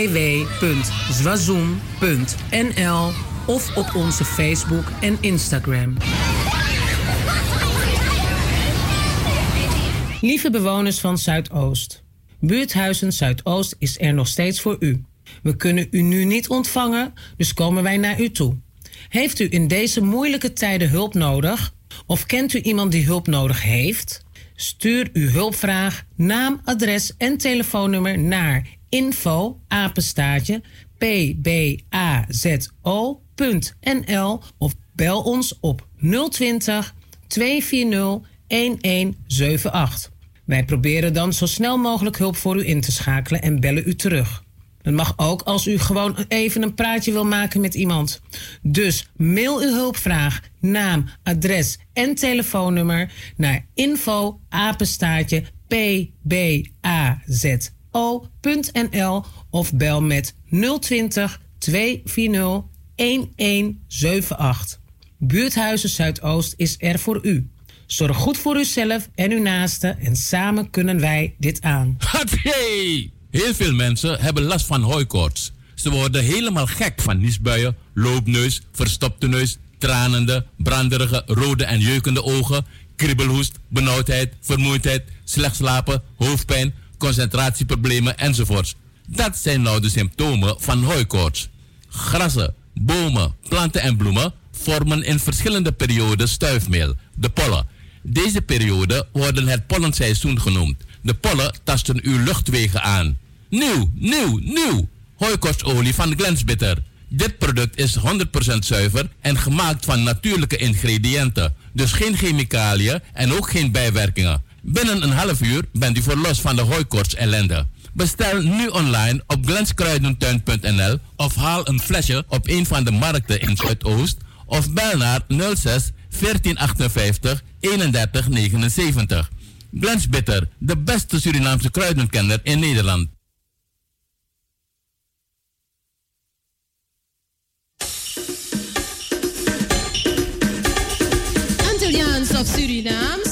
www.zwazoen.nl of op onze Facebook en Instagram. Lieve bewoners van Zuidoost. Buurthuizen Zuidoost is er nog steeds voor u. We kunnen u nu niet ontvangen, dus komen wij naar u toe. Heeft u in deze moeilijke tijden hulp nodig? Of kent u iemand die hulp nodig heeft? Stuur uw hulpvraag, naam, adres en telefoonnummer naar info apenstaartje pbazo.nl of bel ons op 020 240 1178. Wij proberen dan zo snel mogelijk hulp voor u in te schakelen en bellen u terug. Het mag ook als u gewoon even een praatje wil maken met iemand. Dus mail uw hulpvraag, naam, adres en telefoonnummer naar info apenstaartje pbazo.nl of bel met 020 240 1178. Buurthuizen Zuidoost is er voor u. Zorg goed voor uzelf en uw naasten en samen kunnen wij dit aan. Hey! Heel veel mensen hebben last van hooikoorts. Ze worden helemaal gek van niesbuien, loopneus, verstopte neus, tranende, branderige, rode en jeukende ogen, kriebelhoest, benauwdheid, vermoeidheid, slecht slapen, hoofdpijn, concentratieproblemen enzovoorts. Dat zijn nou de symptomen van hooikoorts. Grassen, bomen, planten en bloemen vormen in verschillende perioden stuifmeel, de pollen. Deze periode worden het pollenseizoen genoemd. De pollen tasten uw luchtwegen aan. Nieuw, nieuw, nieuw. Hooikostolie van Glensbitter. Dit product is 100% zuiver en gemaakt van natuurlijke ingrediënten. Dus geen chemicaliën en ook geen bijwerkingen. Binnen een half uur bent u verlost van de hooikoorts ellende. Bestel nu online op glenskruidentuin.nl of haal een flesje op een van de markten in Zuidoost of bel naar 06 1458 3179. Glensbitter, de beste Surinaamse kruidenkenner in Nederland. Antilliaans of Surinaams?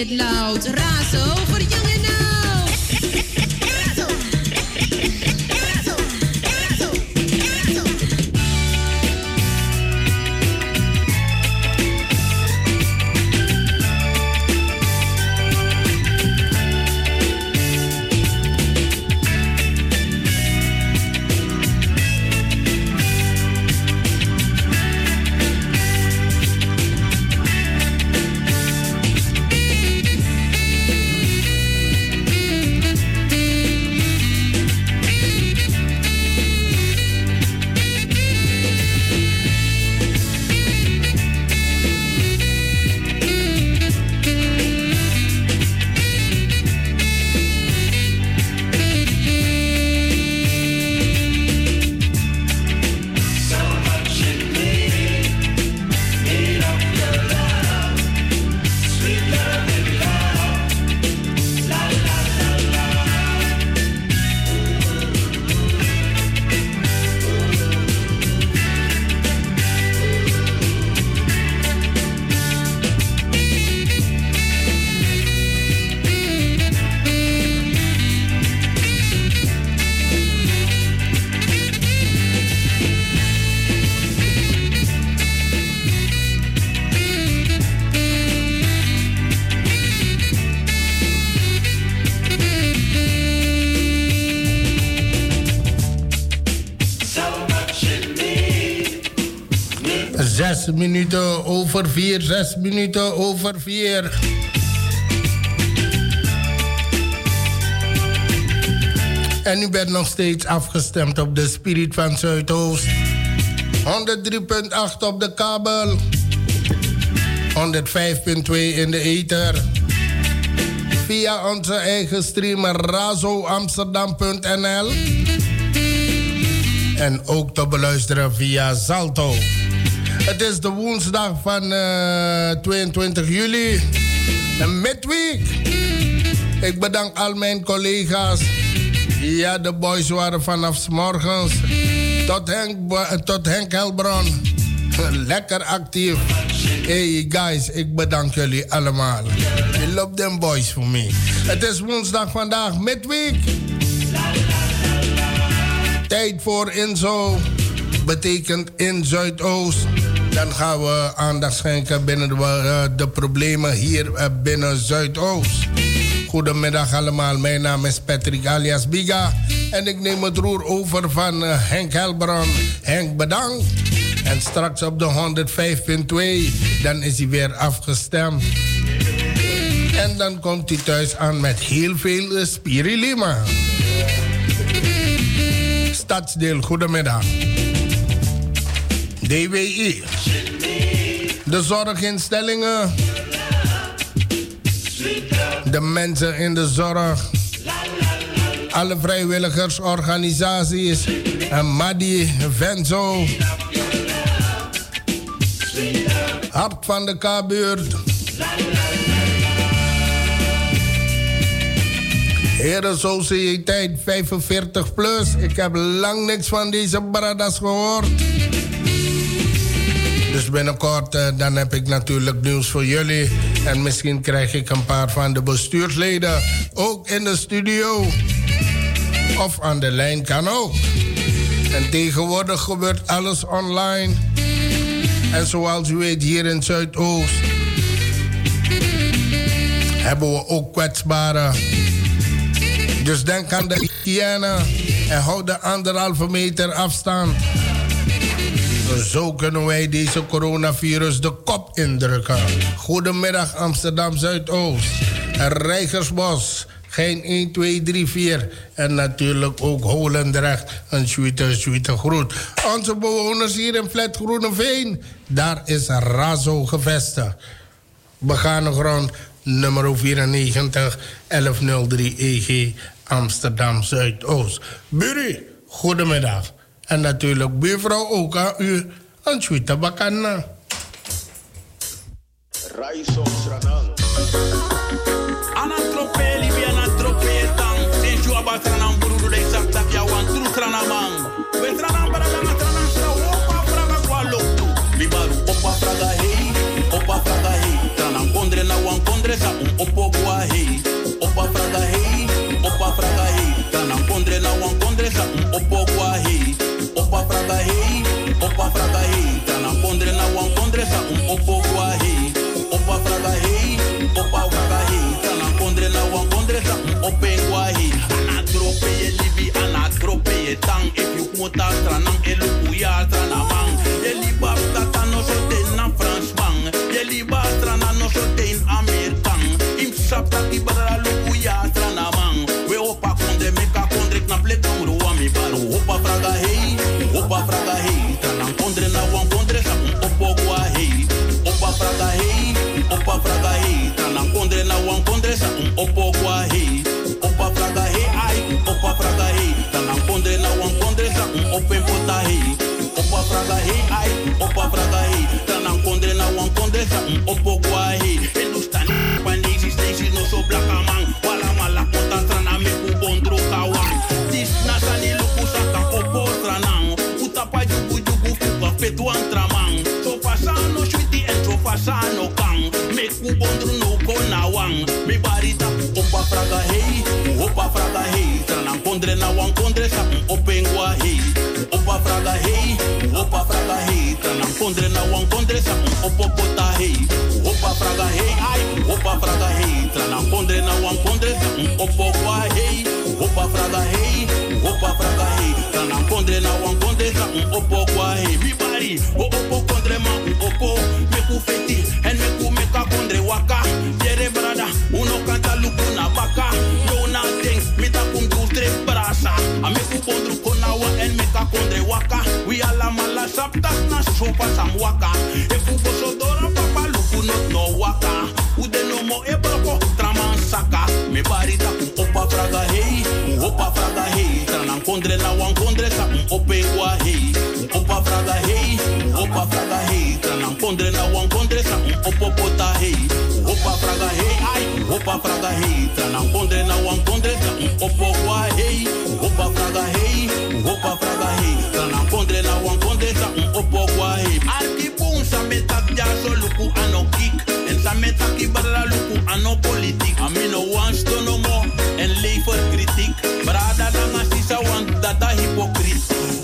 It loud. Razo voor jongen. Minuten over vier, zes minuten over vier. En u bent nog steeds afgestemd op de Spirit van Zuidoost. 103.8 op de kabel. 105.2 in de ether. Via onze eigen streamer razoamsterdam.nl. En ook te beluisteren via Zalto. Het is de woensdag van uh, eh, 22 juli. Een midweek. Ik bedank al mijn collega's. Ja, de boys waren vanaf s morgens tot Henk, tot Henk Helbron. Lekker actief. Hey guys, ik bedank jullie allemaal. You love them boys for me. Het is woensdag vandaag, midweek. Tijd voor Inzo. Betekent in Zuidoost. Dan gaan we aandacht schenken binnen de, uh, de problemen hier uh, binnen Zuidoost. Goedemiddag allemaal, mijn naam is Patrick alias Biga. En ik neem het roer over van uh, Henk Helbron. Henk, bedankt. En straks op de 105.2, dan is hij weer afgestemd. En dan komt hij thuis aan met heel veel Spirilima. Stadsdeel, goedemiddag. DWI. De zorginstellingen. De mensen in de zorg. Alle vrijwilligersorganisaties. En Madi, Venzo. Hart van de K-buurt. Heren Sociëteit 45 plus. Ik heb lang niks van deze bradas gehoord. Dus binnenkort uh, dan heb ik natuurlijk nieuws voor jullie. En misschien krijg ik een paar van de bestuursleden ook in de studio. Of aan de lijn kan ook. En tegenwoordig gebeurt alles online. En zoals u weet, hier in Zuidoost hebben we ook kwetsbaren. Dus denk aan de hygiëne en houd de anderhalve meter afstand. Zo kunnen wij deze coronavirus de kop indrukken. Goedemiddag Amsterdam Zuidoost, Rijgersbos, geen 1, 2, 3, 4. En natuurlijk ook Holendrecht. Een suite, suite groet. Onze bewoners hier in Flat Groeneveen. Daar is Razo gevestigd. Begane grond nummer 94 1103 EG Amsterdam Zuidoost. Bury, goedemiddag. En natuurlijk buurvrouw ook aan u. Een suite bakana. Raiso Sranang. Anatropeli bi anatropeli kondre na wan kondre sa opo hei. Opa fraga hei ai, opa fraga hei. Stranang kondre na wan kondre sa opo kwa hei. Opa fraga hei, opa fraga hei. Stranang kondre na wan kondre sa opo kwa hei. Mi bari, o opo kondre ma opo. Me ku feti, en me ku meka kondre waka. Yere brada, uno kanta na baka. No nothing, mita kum du strip brasa. A me ku kondru konawa en meka kondre waka. We ala mala sapta na sopa sam waka. E ku boso dora papa luku not no waka. Ude no mo e broko traman saka. Me bari ta kum opa fraga hei, opa fraga hei. Tranan kondre na wan kondre sa um ope kwa hei. Opa fraga hei, opa fraga hei. Tranan kondre na wan kondre sa um opo pota hei. Opa fraga hei ai, opa fraga hei. Tranan kondre na wan kondre sa um opo kwa hei. Opa fraga hei, opa fraga hei. desa un um obogwaim. Arki pun sa meta jaso luku ano kick. En sa meta kibara luku ano politiek. Ami mean no one to no more en lay for critique. Brada na masisa want dada hypocriet.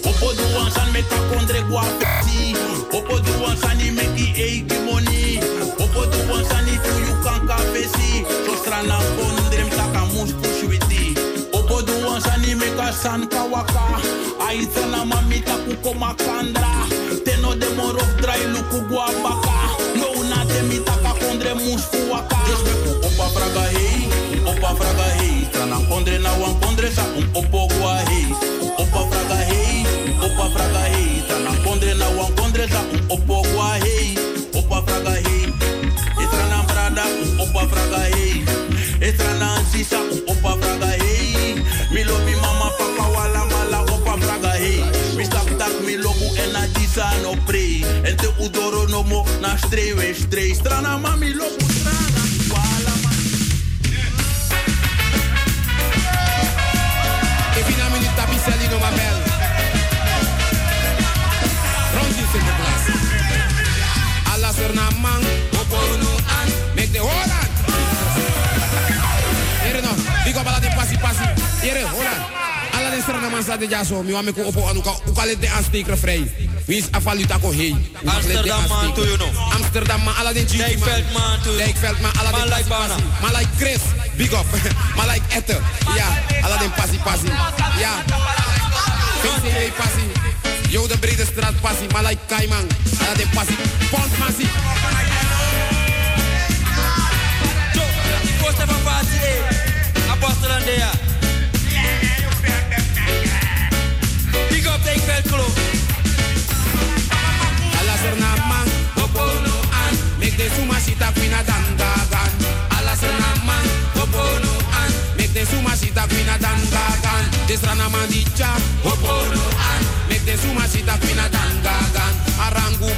Opo duwan san meta kondre gwa fiti. Opo duwan san i meki eiki money. Opo duwan san i fuyu kanka fesi. Sostra na kondrem saka mus pushwiti. Opo duwan san i meka san kawaka. Aitana mamita kuko makandra. Teno de morof dry luku guabaka. No na te mitaka kondre musfu waka. Opa fraga hey, opa fraga hey. Trana kondre na wan kondre sa um opo gua hey. Opa fraga hey, opa fraga hey. Trana kondre na wan kondre sa um opo no mo na strewe stre. Strana mami lobu strana. Wala man. If you not tapi selling no mabel. Rond in Sinterklaas. Alles er na man, opo no an, make the hold on. Here no, big up ala de passi passi. Here, hold on. Ala de serna man sa de jaso, mi wa me ko opo anu ka ukale de aansteker vrij. Wie is afvaluta ko heen? Amsterdam man to you know. Amsterdam man, ala de G. Dijkveld man to you. Dijkveld man, ala de Man like passi Bana. like Chris, big up. Like Ette, ja. Ala de passi passi. Ja. VCW passi. Yo de brede straat passi. Man like Kaiman. Ala de passi. Pont passi. Zo, Costa van Passie, eh. Apostel Andea. Big up Dijkveld Club. Naman, go pull no hand. Make the suma shita queen a danda gan. Alas Naman, go pull no hand. Make the suma shita queen dicha, go pull no hand. Make the suma shita queen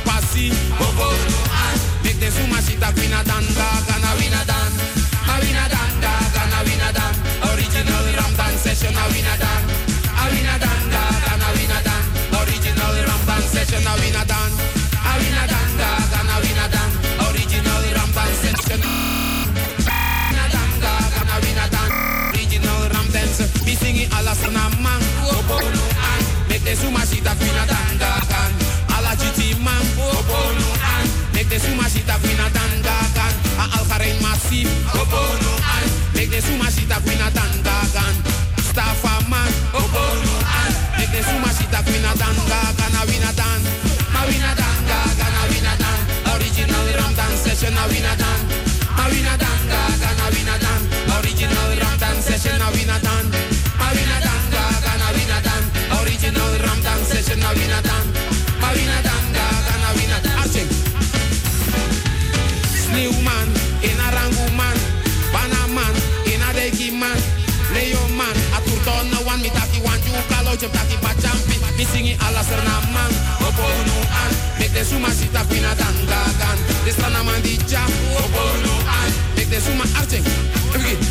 pasi, go pull no hand. Make the dan, dan da gan. Original ram dan session a win a dan. Original ram dan session a. suma sita kwina dan gagan. Alla GT man. Opo no an. Make the suma sita kwina dan gagan. A Algarein massief. Opo no an. Make the suma sita kwina dan gagan. Staffa man. Opo no an. Make the suma sita kwina dan gagan. A wina dan. The suma sita kwina dan gagan, de strana man di cha, opo no an, make the suma every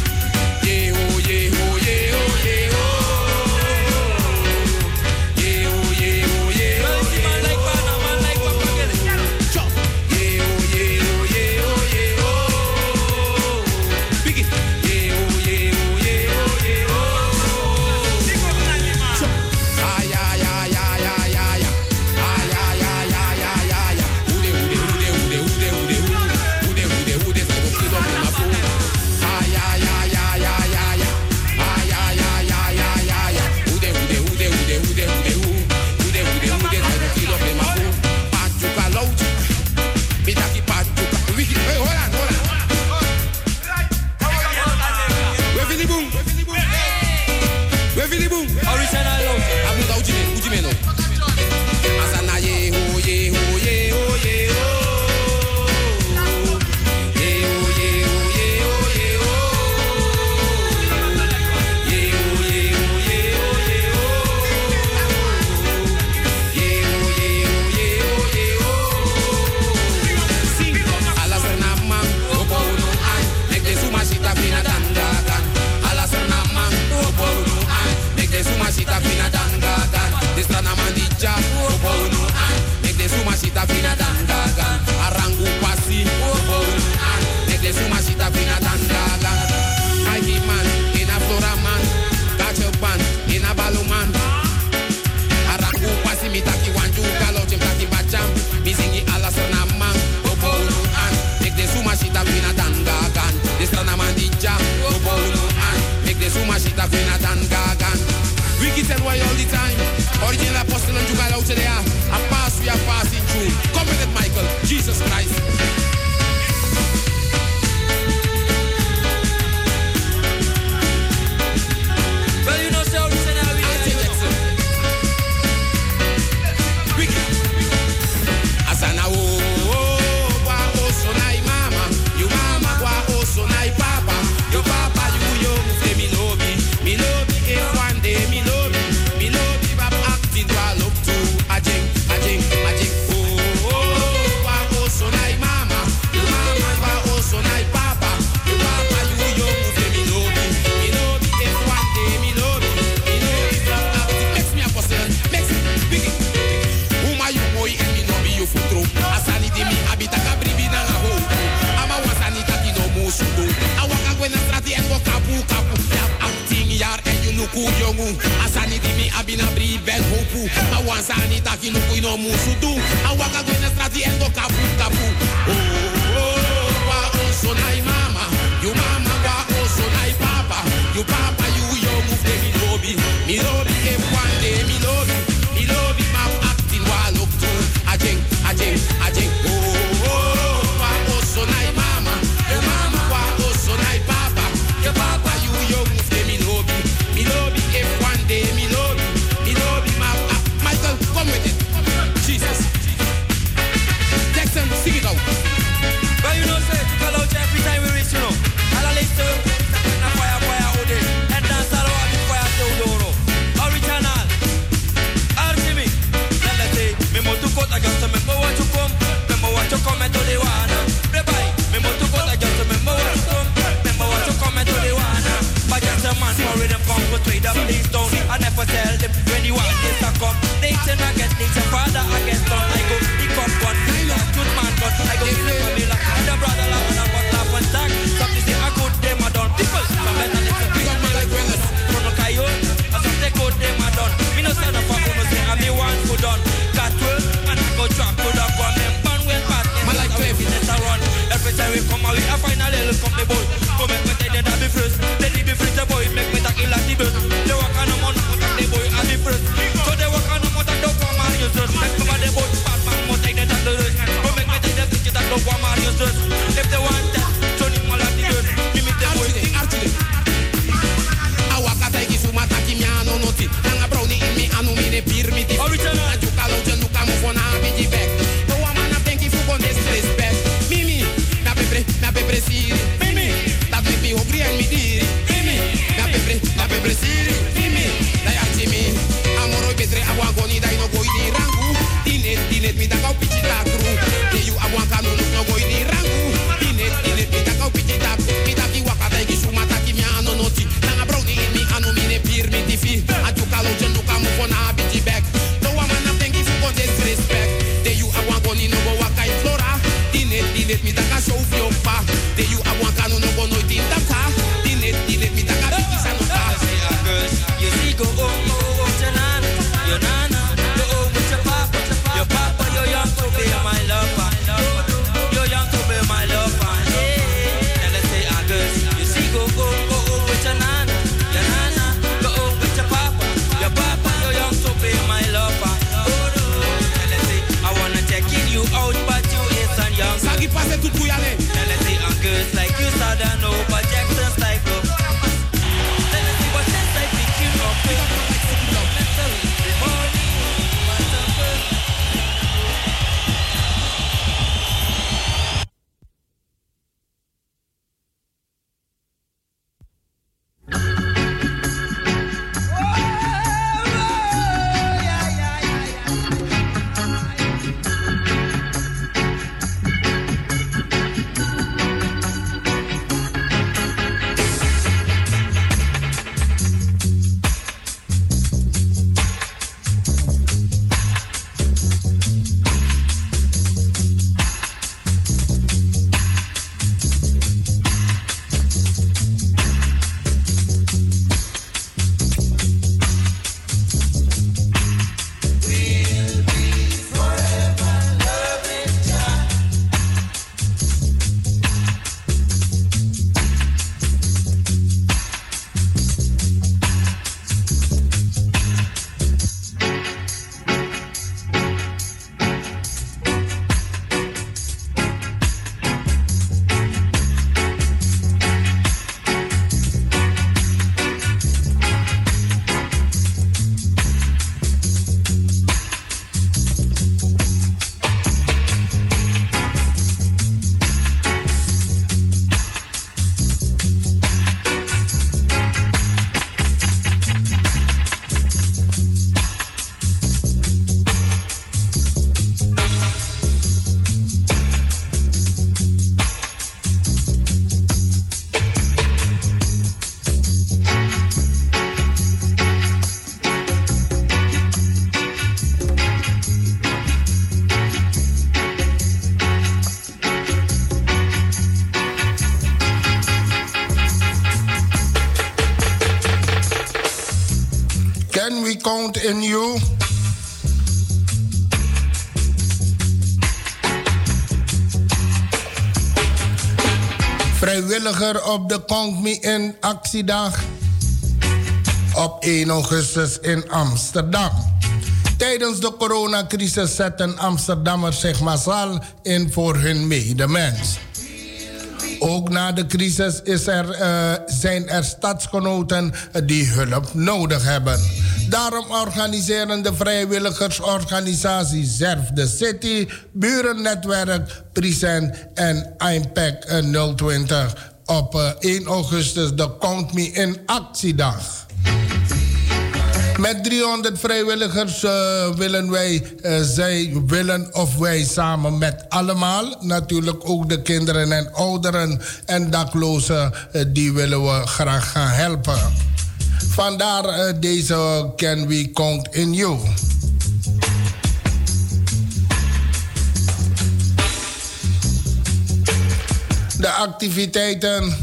sani taki luku musu tu Awaka gwena strati endo kapu kapu. just Op de Me In actiedag op 1 augustus in Amsterdam. Tijdens de coronacrisis zetten Amsterdammers zich massaal in voor hun medemens. Ook na de crisis is er, uh, zijn er stadsgenoten die hulp nodig hebben. Daarom organiseren de vrijwilligersorganisatie Zerf de City, Burennetwerk, Present en Impact 020 op 1 augustus de Count Me in actiedag. Met 300 vrijwilligers uh, willen wij, uh, zij willen of wij samen met allemaal, natuurlijk ook de kinderen en ouderen en daklozen, die willen we graag gaan helpen. Vandaar deze Can We Count in You. De activiteiten,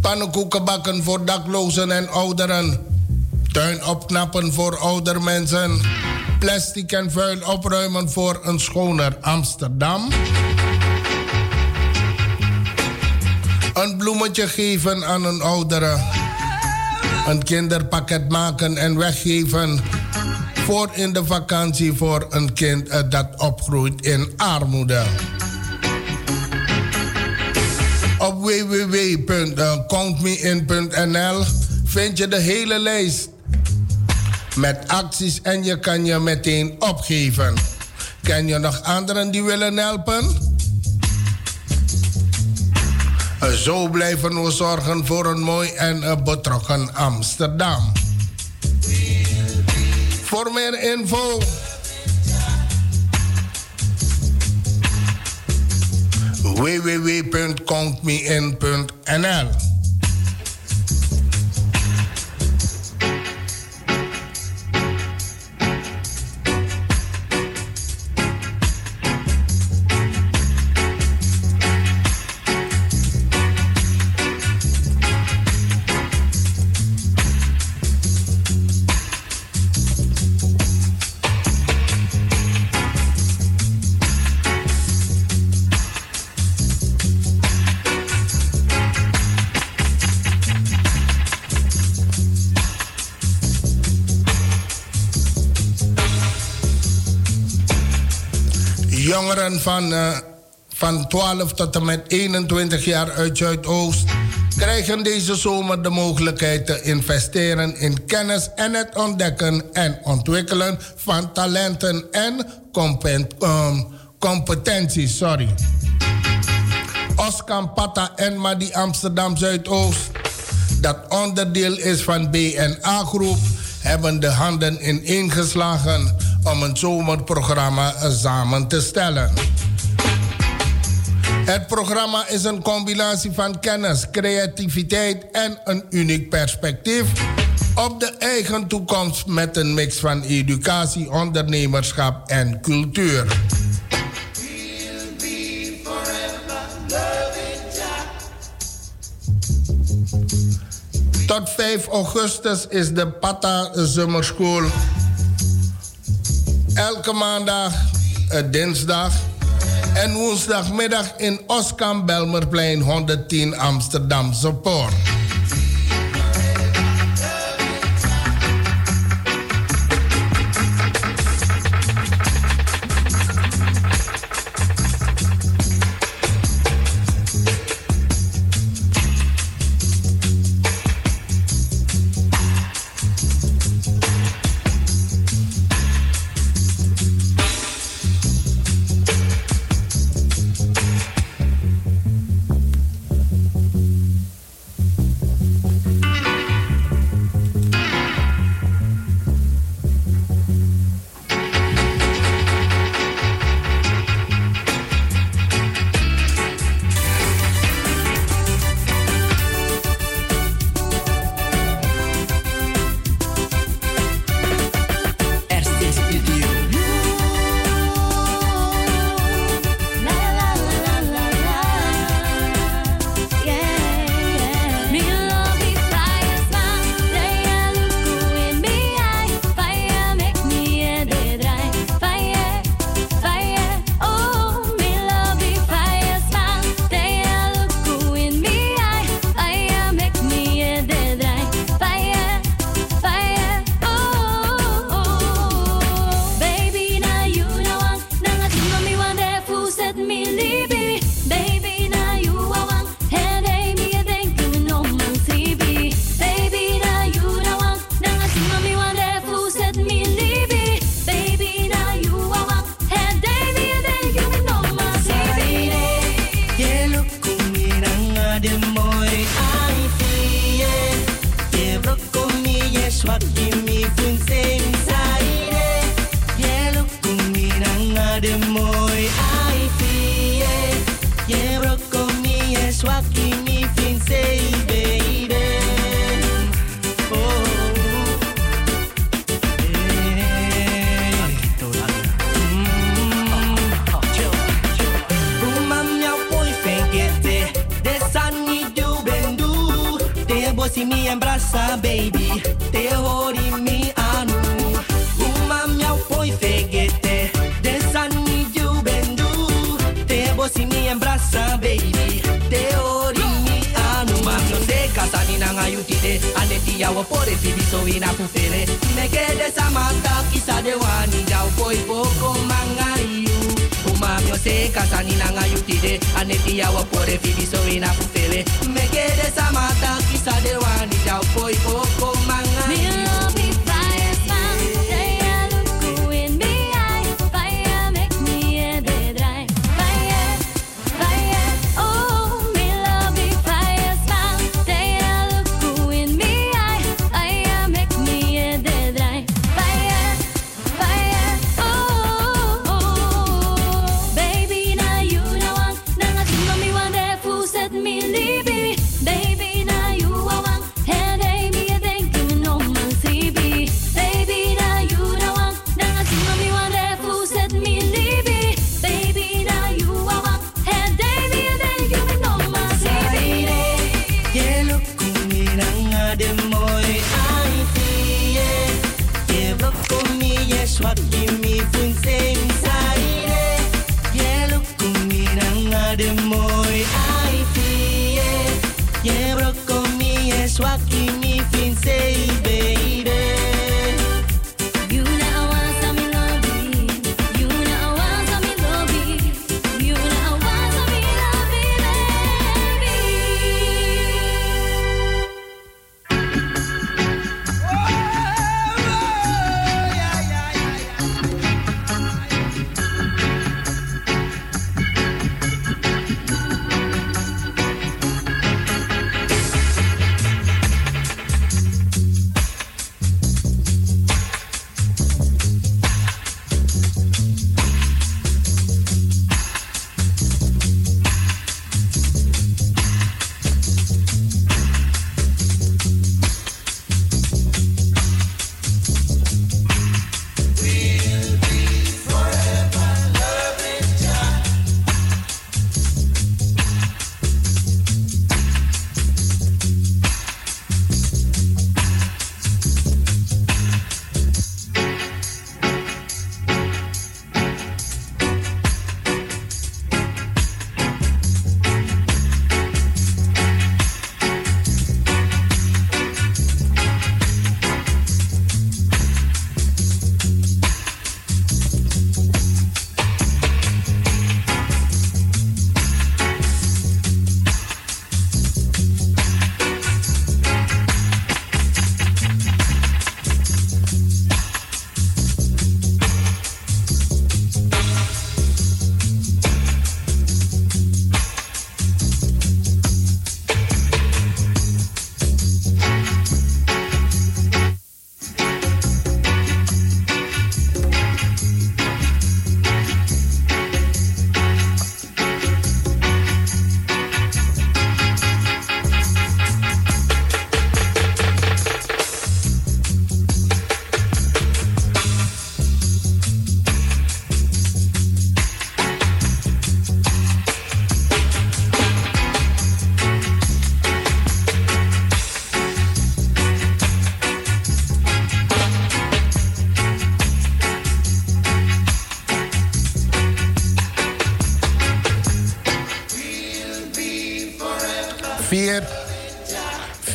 pannenkoeken bakken voor daklozen en ouderen Tuin opknappen voor ouder mensen. Plastic en vuil opruimen voor een schoner Amsterdam. Een bloemetje geven aan een oudere. Een kinderpakket maken en weggeven. Voor in de vakantie voor een kind eh, dat opgroeit in armoede. Op www.countmein.nl vind je de hele lijst met acties en je kan je meteen opgeven. Ken je nog anderen die willen helpen? Zo blijven we zorgen voor een mooi en betrokken Amsterdam. Voor meer info. www.countmein.nl van, uh, van 12 tot en met 21 jaar uit Zuidoost krijgen deze zomer de mogelijkheid te investeren in kennis en het ontdekken en ontwikkelen van talenten en um, competenties. Sorry. Oscar Pata en Madi Amsterdam Zuidoost, dat onderdeel is van BNA Groep, hebben de handen ineengeslagen om een zomerprogramma samen te stellen. Het programma is een combinatie van kennis, creativiteit en een uniek perspectief op de eigen toekomst met een mix van educatie, ondernemerschap en cultuur. Tot 5 augustus is de Pata Zomerschool elke maandag, uh, dinsdag en woensdagmiddag in Oskam Belmerplein 110 Amsterdam Support. bad. Give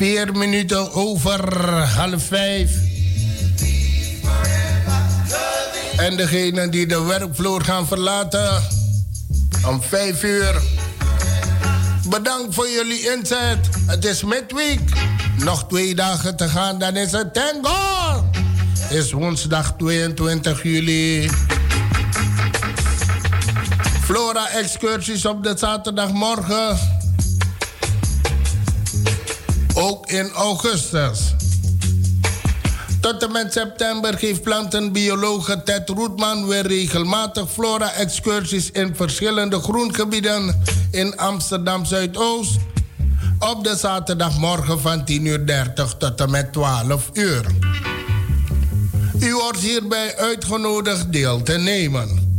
vier minuten over half vijf. En degenen die de werkvloer gaan verlaten om vijf uur. Bedankt voor jullie inzet. Het is midweek. Nog twee dagen te gaan, dan is het tango. Is woensdag 22 juli. Flora excursies op de zaterdagmorgen. In augustus. Tot en met september geeft plantenbiologe Ted Roetman weer regelmatig flora-excursies in verschillende groengebieden in Amsterdam Zuidoost. Op de zaterdagmorgen van 10.30 uur tot en met 12 uur. U wordt hierbij uitgenodigd deel te nemen.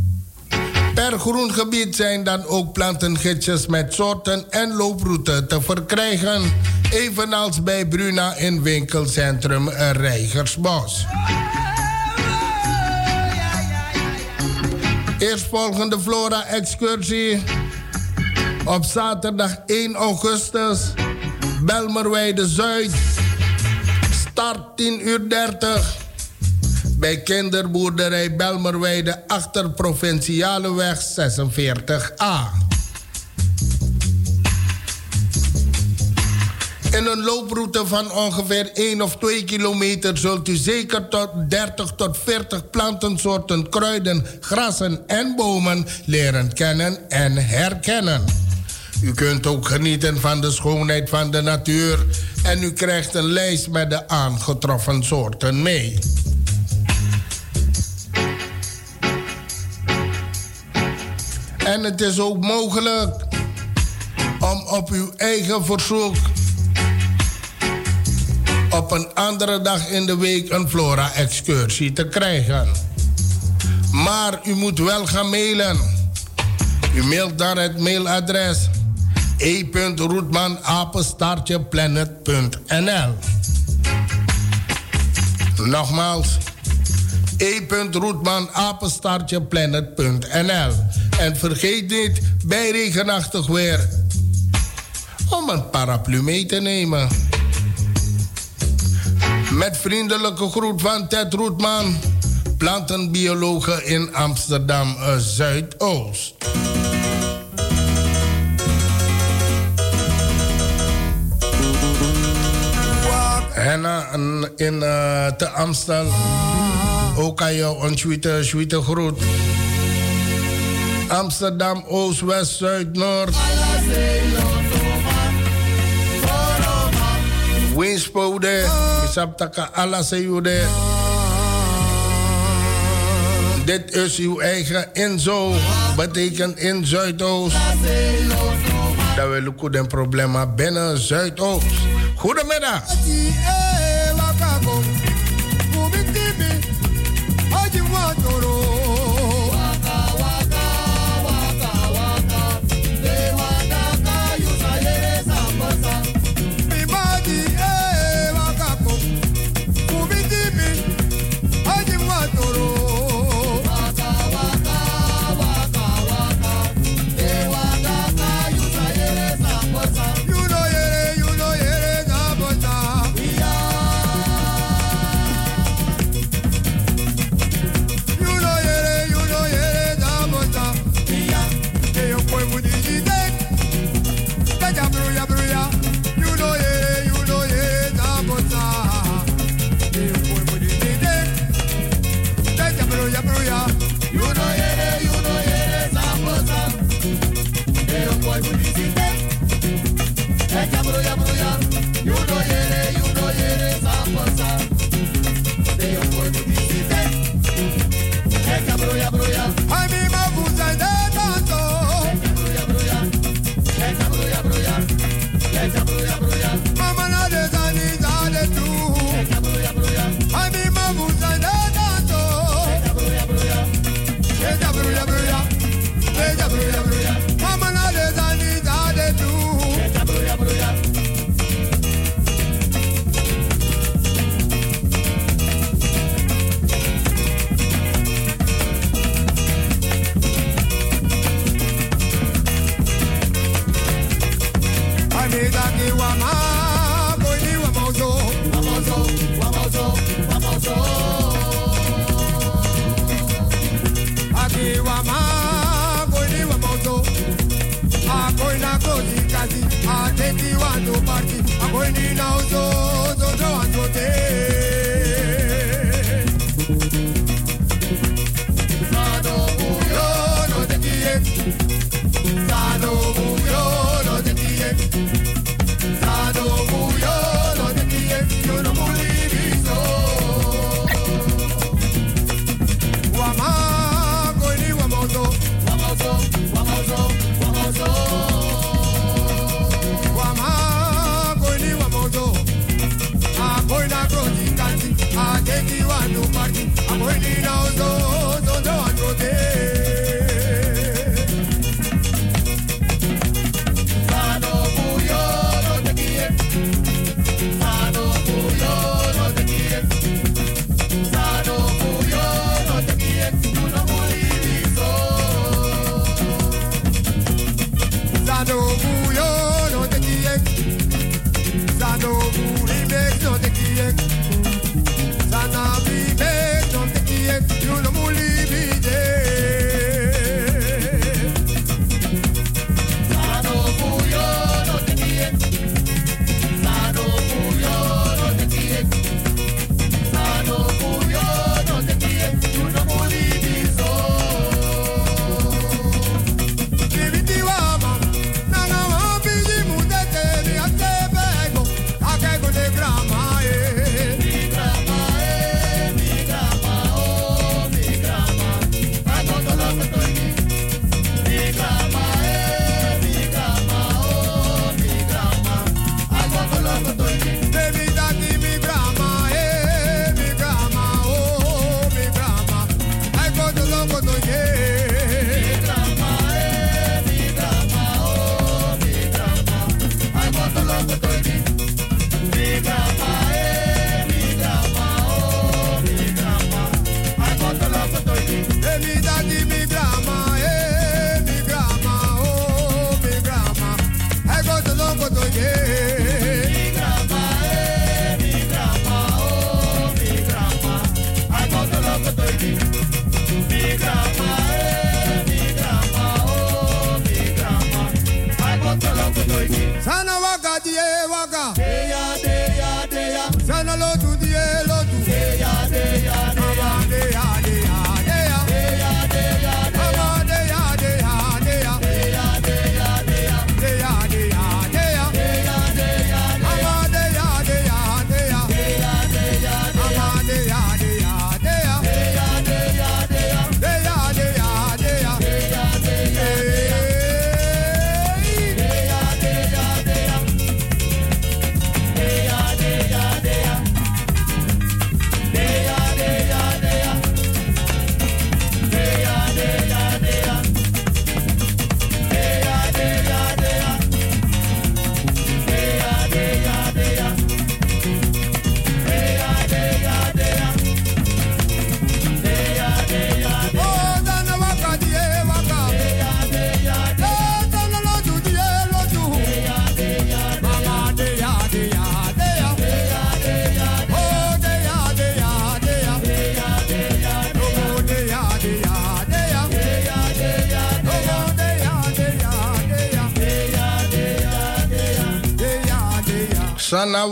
Per Per groengebied zijn dan ook plantengidsjes met soorten en looproute te verkrijgen. Evenals bij Bruna in winkelcentrum Rijgersbos. Eerstvolgende Flora-excursie op zaterdag 1 augustus. Belmerweide Zuid. Start 10 uur 30 bij kinderboerderij Belmerweide achter Provinciale weg 46A. In een looproute van ongeveer 1 of 2 kilometer zult u zeker tot 30 tot 40 plantensoorten, kruiden, grassen en bomen leren kennen en herkennen. U kunt ook genieten van de schoonheid van de natuur en u krijgt een lijst met de aangetroffen soorten mee. En het is ook mogelijk om op uw eigen verzoek op een andere dag in de week een flora-excursie te krijgen. Maar u moet wel gaan mailen. U mailt naar het mailadres e.roetmanapenstaartjeplanet.nl Nogmaals, e.roetmanapenstaartjeplanet.nl En vergeet niet, bij regenachtig weer, om een paraplu mee te nemen. Met vriendelijke groet van Ted Roetman, plantenbiologe in Amsterdam eh, Zuidoost. En in uh, te Amstel ook aan jou een groet. Amsterdam, Oost, West, Zuid, Noord. Winspo there. Bishop Taka Allah. Dit is uw eigen enzo Betekent in Zuidoost. Dat we lukken den problema binnen Zuidoost. Goedemiddag. Goedemiddag.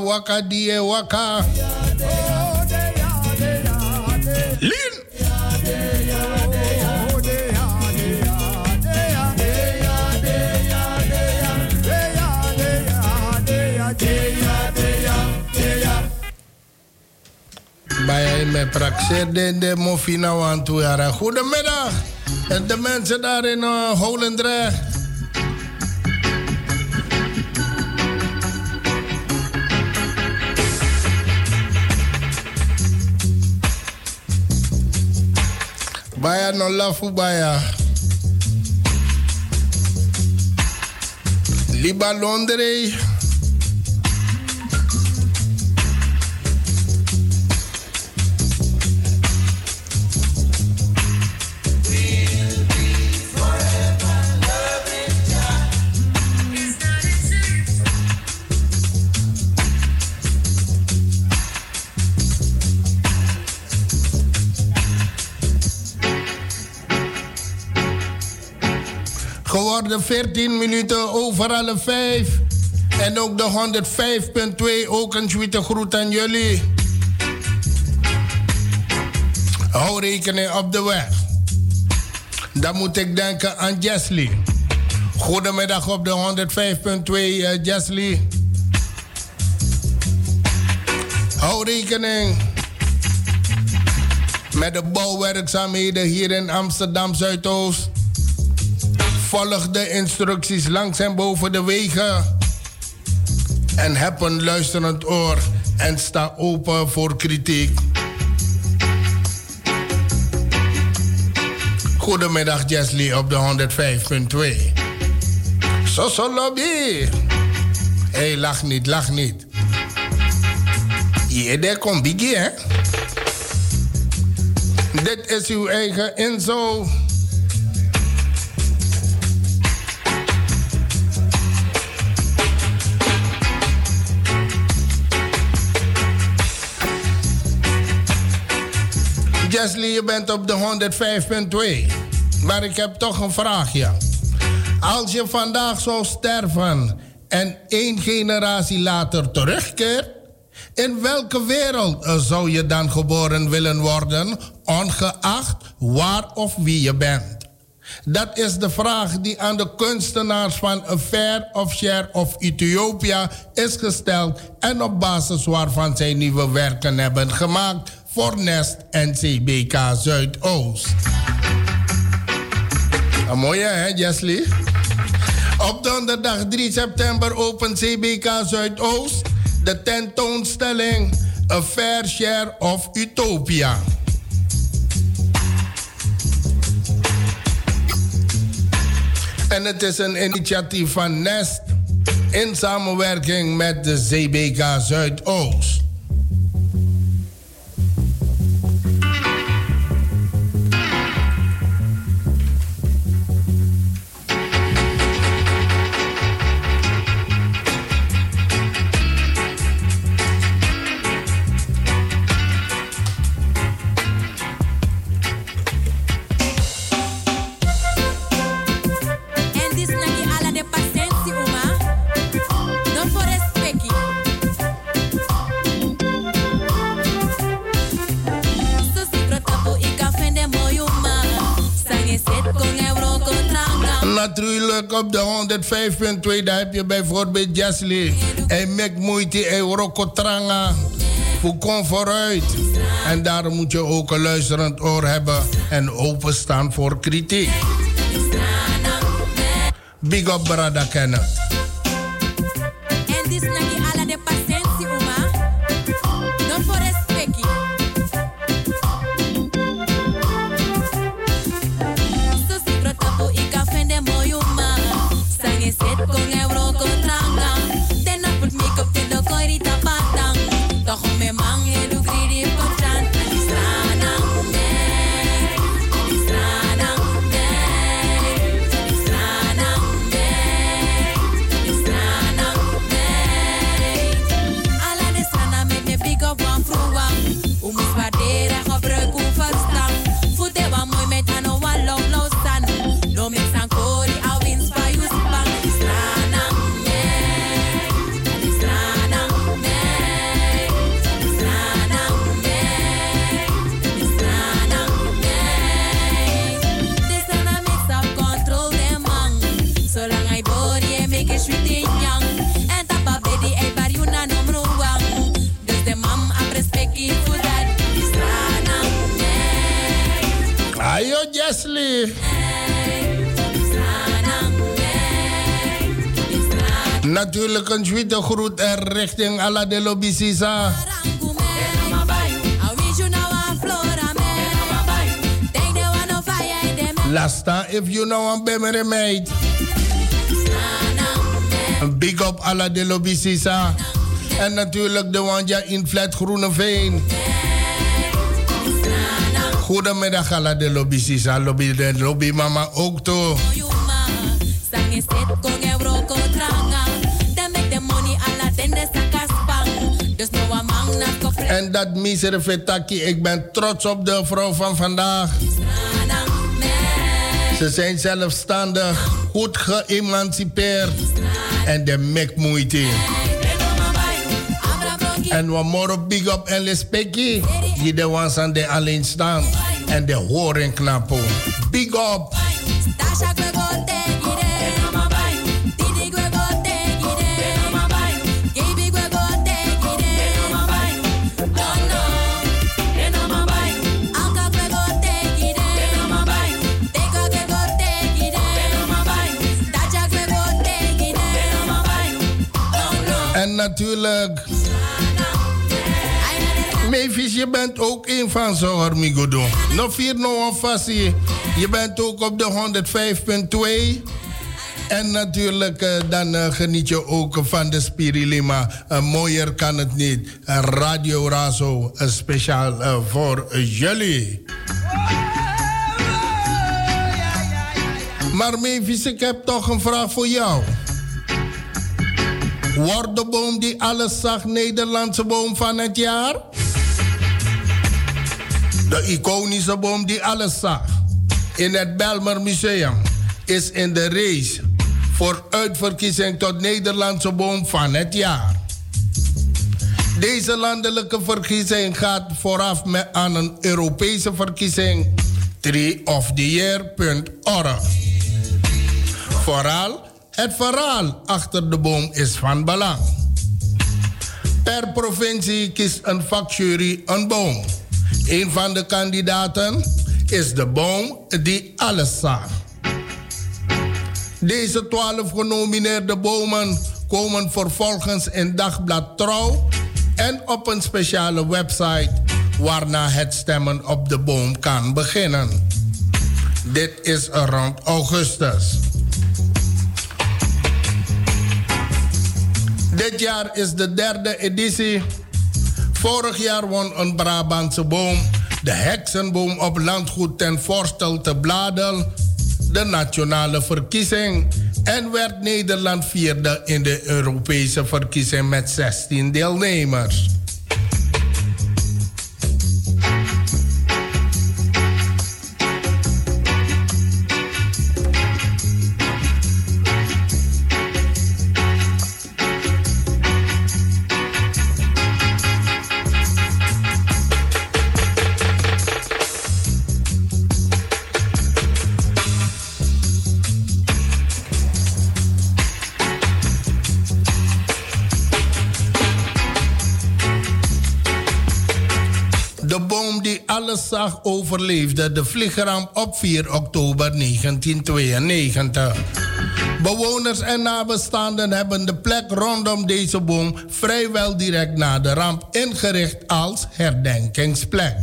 Waka die waka. Lin. Bij me praxeer de de mofina want Goedemiddag. En de mensen daar in uh, Holendrecht. No lafu baya. Liba Londre. Geworden 14 minuten over alle 5. En ook de 105.2 ook een tweede groet aan jullie. Hou rekening op de weg. Dan moet ik denken aan Jesly. Goedemiddag op de 105.2 uh, Jesly. Hou rekening met de bouwwerkzaamheden hier in Amsterdam Zuidoost. Volg de instructies langs en boven de wegen. En heb een luisterend oor en sta open voor kritiek. Goedemiddag Jesly op de 105.2. Soso lobby. Hé, hey, lach niet, lach niet. Daar komt Biggie, hè? Dit is uw eigen Inzo. Jesly, je bent op de 105.2. Maar ik heb toch een vraagje. Als je vandaag zou sterven en één generatie later terugkeert, in welke wereld eh, zou je dan geboren willen worden, ongeacht waar of wie je bent? Dat is de vraag die aan de kunstenaars van Affair of Share of Ethiopia is gesteld en op basis waarvan zij nieuwe werken hebben gemaakt voor Nest en CBK Zuidoost. Een mooie hè, Jesly? Op donderdag 3 september opent CBK Zuidoost de tentoonstelling A Fair Share of Utopia. En het is een initiatief van Nest In samenwerking met de CBK Zuidoost. Op de 105.2, daar heb je bijvoorbeeld Jesly. Hij maakt moeite, hij rokotranga. Hoe kom vooruit. En daarom moet je ook een luisterend oor hebben en openstaan voor kritiek. Big up, brada. Tweede groet richting Ala de Lobisisa. Lasta, if you know I'm mate. Een big up Ala de Lobisisa. En natuurlijk de Wanja in Flat Groeneveen. Goedemiddag Ala de Lobisisa. Lobby de lobby mama ook toe. En dat misere vetaki, ik ben trots op de vrouw van vandaag. Ze zijn zelfstandig, goed geëmancipeerd en de mek moeite. En we morgen big up en respectie, die de ones aan de alleen staan en de horen knappen. Big up. Natuurlijk. Mavis, je bent ook een van ze, hoor, Migodo. Nog vier nog een. Je bent ook op de 105.2. En natuurlijk, eh, dan eh, geniet je ook van de Spirilima. Eh, mooier kan het niet. Radio Razo, speciaal voor jullie. Maar Mavis, ik heb toch een vraag voor jou. Wordt de boom die alles zag Nederlandse boom van het jaar? De iconische boom die alles zag in het Belmer Museum is in de race voor uitverkiezing tot Nederlandse boom van het jaar. Deze landelijke verkiezing gaat vooraf met aan een Europese verkiezing treeoftheyear.org. Vooral het verhaal achter de boom is van belang. Per provincie kiest een vakjury een boom. Een van de kandidaten is de boom die alles zag. Deze twaalf genomineerde bomen komen vervolgens in Dagblad Trouw en op een speciale website waarna het stemmen op de boom kan beginnen. Dit is rond augustus. Dit jaar is de derde editie. Vorig jaar won een Brabantse boom, de heksenboom op landgoed ten Forstel te Bladel, de nationale verkiezing en werd Nederland vierde in de Europese verkiezing met 16 deelnemers. overleefde de vliegramp op 4 oktober 1992. Bewoners en nabestaanden hebben de plek rondom deze boom vrijwel direct na de ramp ingericht als herdenkingsplek.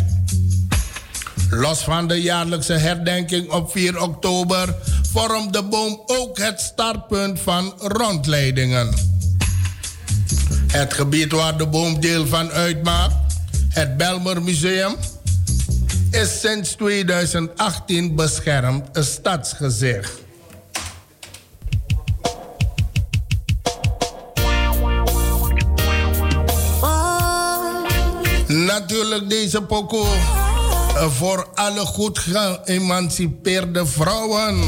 Los van de jaarlijkse herdenking op 4 oktober vormt de boom ook het startpunt van rondleidingen. Het gebied waar de boom deel van uitmaakt, het Belmer Museum, is sinds 2018 beschermd een stadsgezicht. Natuurlijk deze pokoe voor alle goed geëmancipeerde vrouwen.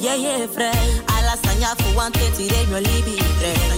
yeah, yeah, vrij. for sagna fu ante tire mio libi, vrij.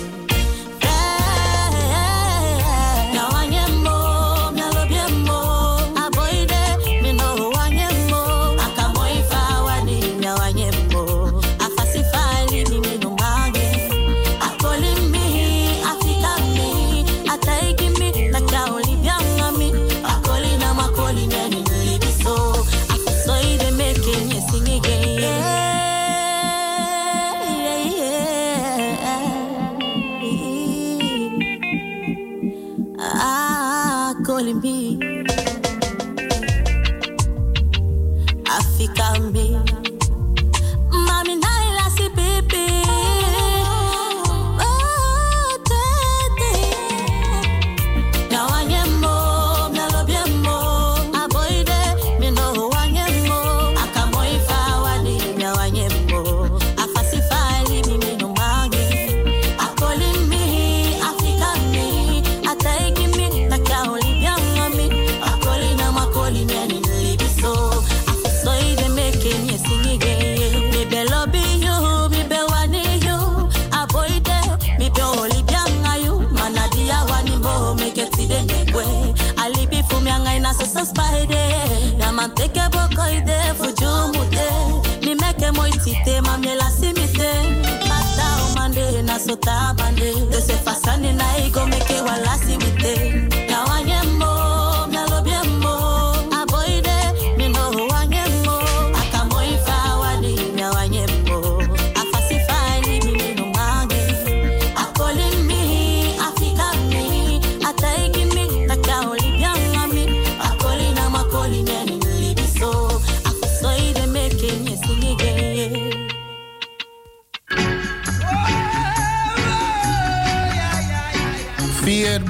Vier,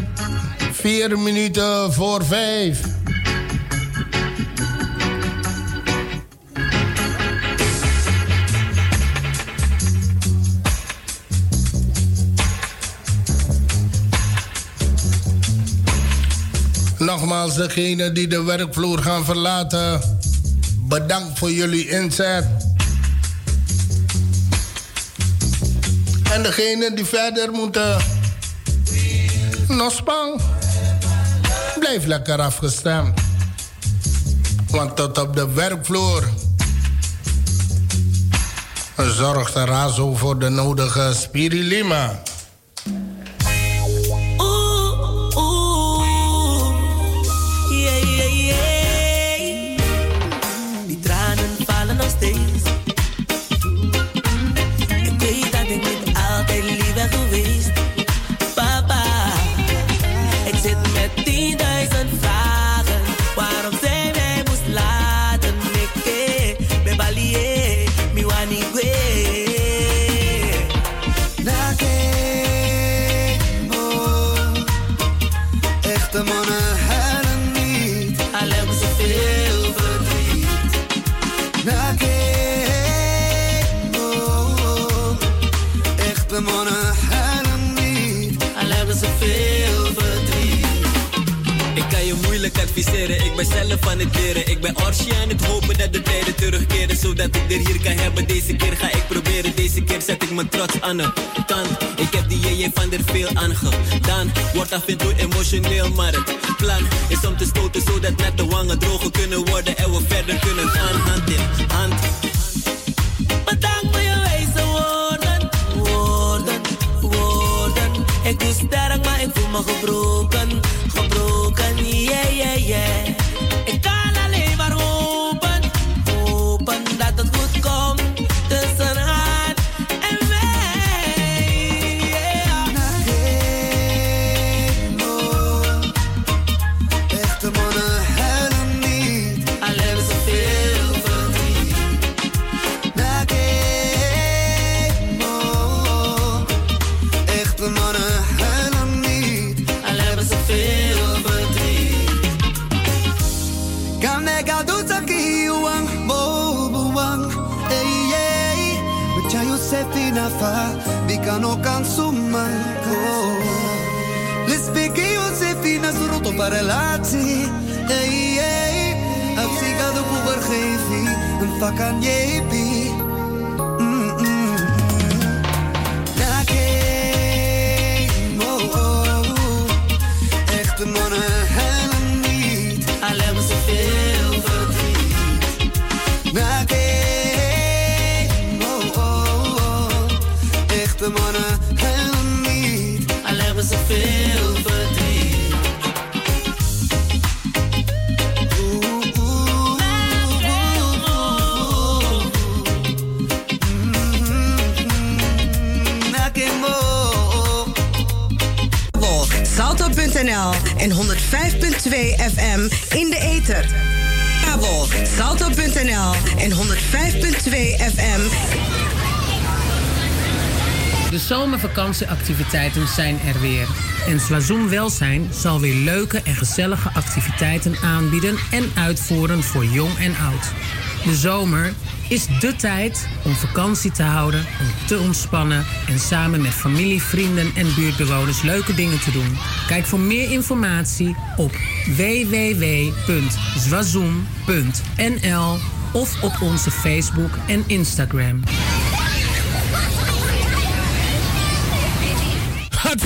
vier minuten voor vijf. Nogmaals, degene die de werkvloer gaan verlaten, bedankt voor jullie inzet. En degene die verder moeten, nog spang. Blijf lekker afgestemd. Want tot op de werkvloer zorgt de Razo voor de nodige spirilima. Ik ben Orsi aan het hopen dat de tijden terugkeren. Zodat ik er hier kan hebben. Deze keer ga ik proberen, deze keer zet ik mijn trots aan de kant. Ik heb die JJ van der veel aangedaan. Wordt af en toe emotioneel, maar het plan is om te stoten. Zodat net de wangen droger kunnen worden. En we verder kunnen gaan, hand in hand. Bedankt voor je wijze woorden, woorden, woorden. Ik doe sterk, maar ik voel me gebroken, gebroken, yeah, yeah, yeah. Ik kan Een vak aan jepi. Salto.nl en 105.2 FM in de ether. Kabel Salto.nl en 105.2 FM. De zomervakantieactiviteiten zijn er weer. En Slazoen Welzijn zal weer leuke en gezellige activiteiten aanbieden en uitvoeren voor jong en oud. De zomer is dé tijd om vakantie te houden, om te ontspannen en samen met familie, vrienden en buurtbewoners leuke dingen te doen. Kijk voor meer informatie op www.zwazoen.nl of op onze Facebook en Instagram.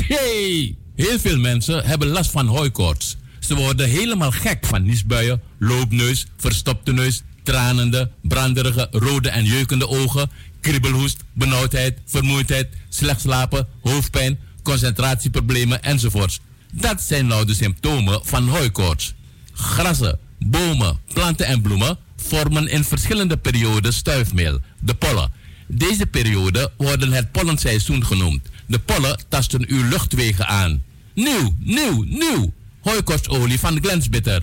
Hey! Heel veel mensen hebben last van hooikoorts. Ze worden helemaal gek van niesbuien, loopneus, verstopte neus, tranende, branderige, rode en jeukende ogen, kriebelhoest, benauwdheid, vermoeidheid, slecht slapen, hoofdpijn, concentratieproblemen enzovoorts. Dat zijn nou de symptomen van hooikoorts. Grassen, bomen, planten en bloemen vormen in verschillende perioden stuifmeel, de pollen. Deze periode worden het pollenseizoen genoemd. De pollen tasten uw luchtwegen aan. Nieuw, nieuw, nieuw. Hooikoortsolie van Glensbitter.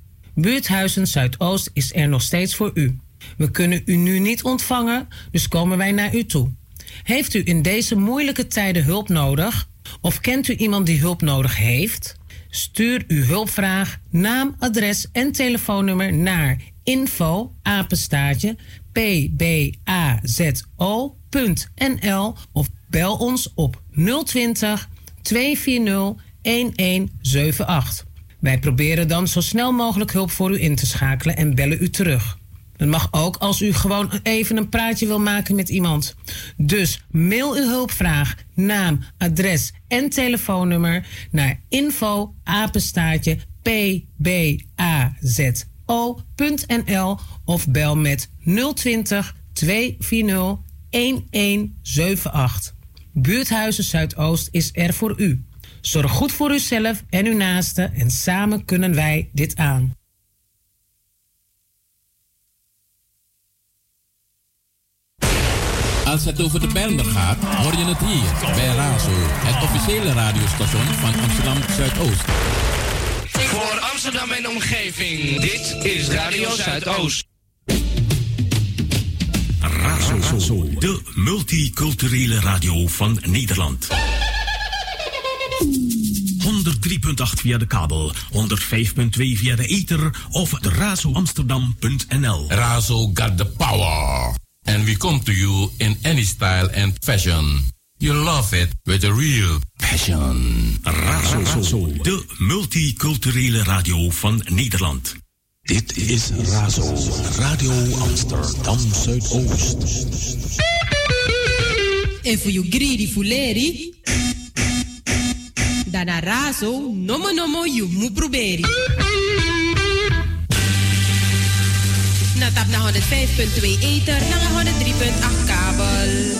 Buurthuizen Zuidoost is er nog steeds voor u. We kunnen u nu niet ontvangen, dus komen wij naar u toe. Heeft u in deze moeilijke tijden hulp nodig? Of kent u iemand die hulp nodig heeft? Stuur uw hulpvraag, naam, adres en telefoonnummer naar info apenstaartje pbazo.nl of bel ons op 020 240 1178. Wij proberen dan zo snel mogelijk hulp voor u in te schakelen en bellen u terug. Het mag ook als u gewoon even een praatje wil maken met iemand. Dus mail uw hulpvraag, naam, adres en telefoonnummer naar info pbazo.nl of bel met 020 240 1178. Buurthuizen Zuidoost is er voor u. Zorg goed voor uzelf en uw naasten en samen kunnen wij dit aan. Als het over de Bijlmer gaat, hoor je het hier bij Razo, het officiële radiostation van Amsterdam Zuidoost. Voor Amsterdam en omgeving, dit is Radio Zuidoost. Razo, de multiculturele radio van Nederland. 103.8 via de kabel, 105.2 via de ether of razoamsterdam.nl. Razo got the power. And we come to you in any style and fashion. You love it with a real passion. Razo, de multiculturele radio van Nederland. Dit is Razo, Radio Amsterdam Zuidoost. En voor you greedy fuleri, dana raso, nomo nomo you mu proberi. Na tap na 105.2 ether, na 103.8 kabel.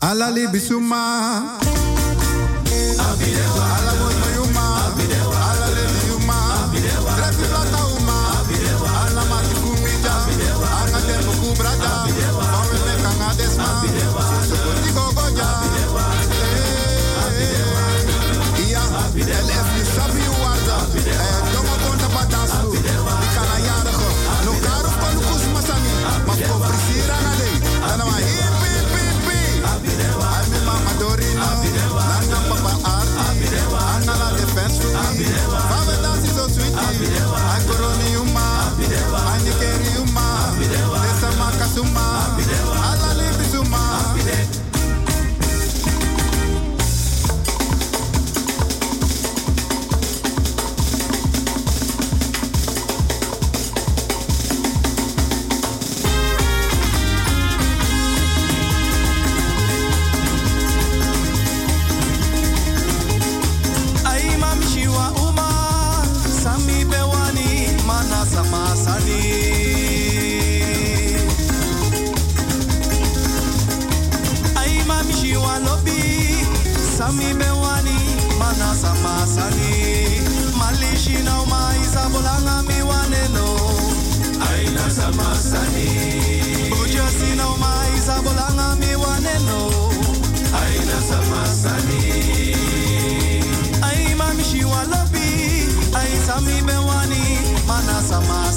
Alali bisuma.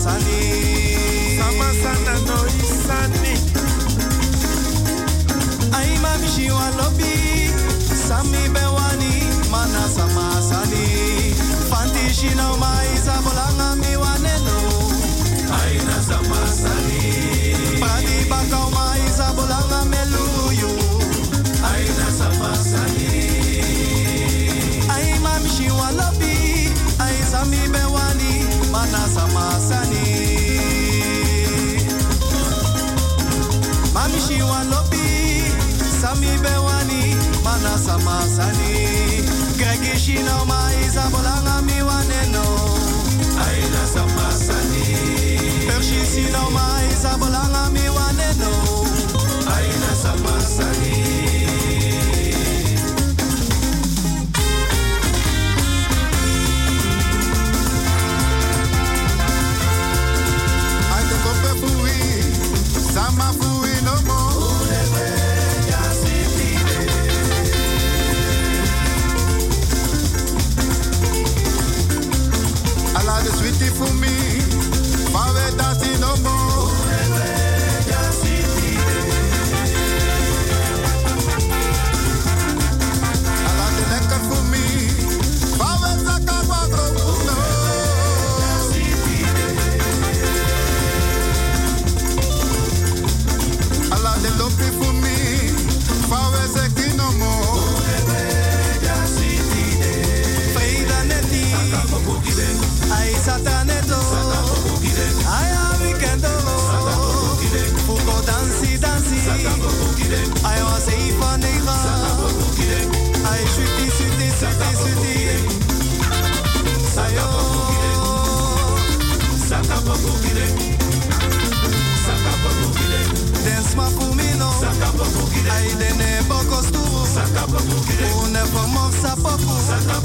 sani. Sama sana no isani aima mishi walobi sami bewani mana Sama samasani fantishi nou mai.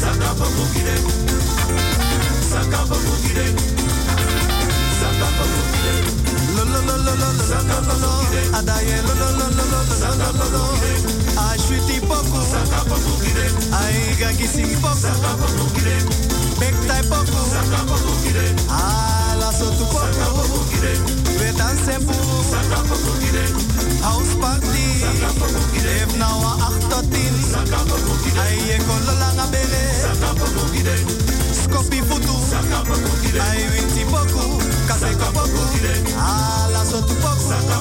Sakapa mugire. Sakapa mugire. Sakapa mugire. Lo lo lo lo lo lo. Lo lo lo Houseparty. even nou een 8 tot 10. Aye, kolo langa bele. Skopi futu. Aye, winti poku. Kase kopoku. Saka sotu poku. Saka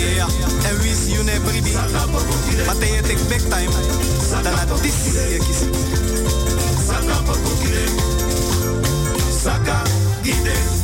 Yeah, en wie is you ne bribi? But tegen ik back time, dan had dit kiezen. Saka, Saka, y de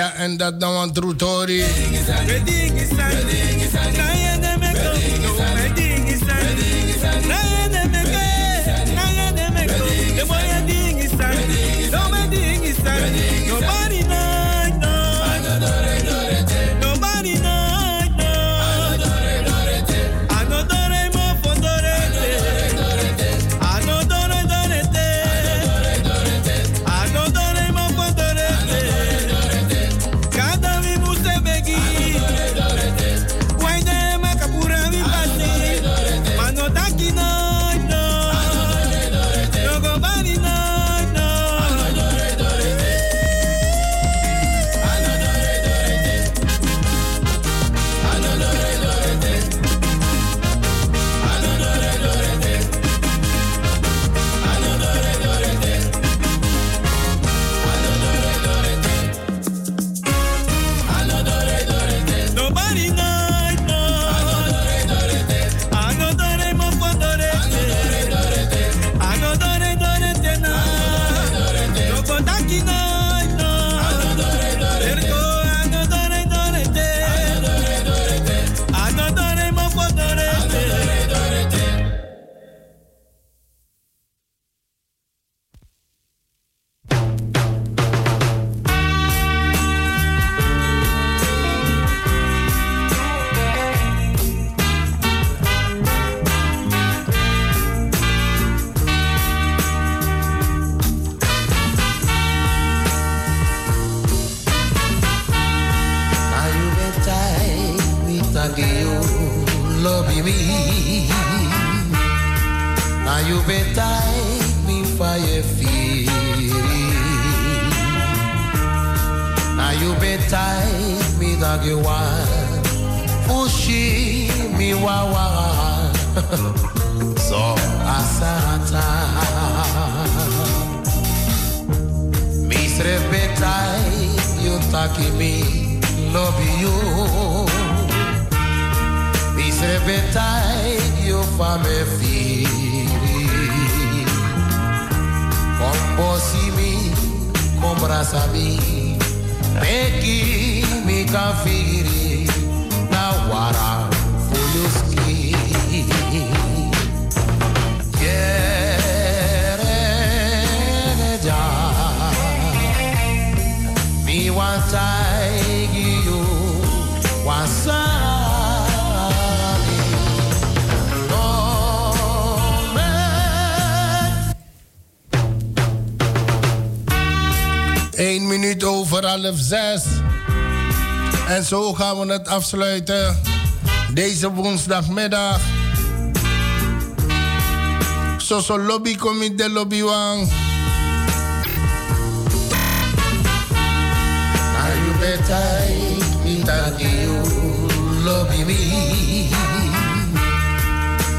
Ja, en dat dan want Rutori. Bedingisan, bedingisan, bedingisan, bedingisan, bedingisan, bedingisan, Nobody half. En zo gaan we het afsluiten. Deze woensdagmiddag. Soso lobby comité lobby wang. Better me.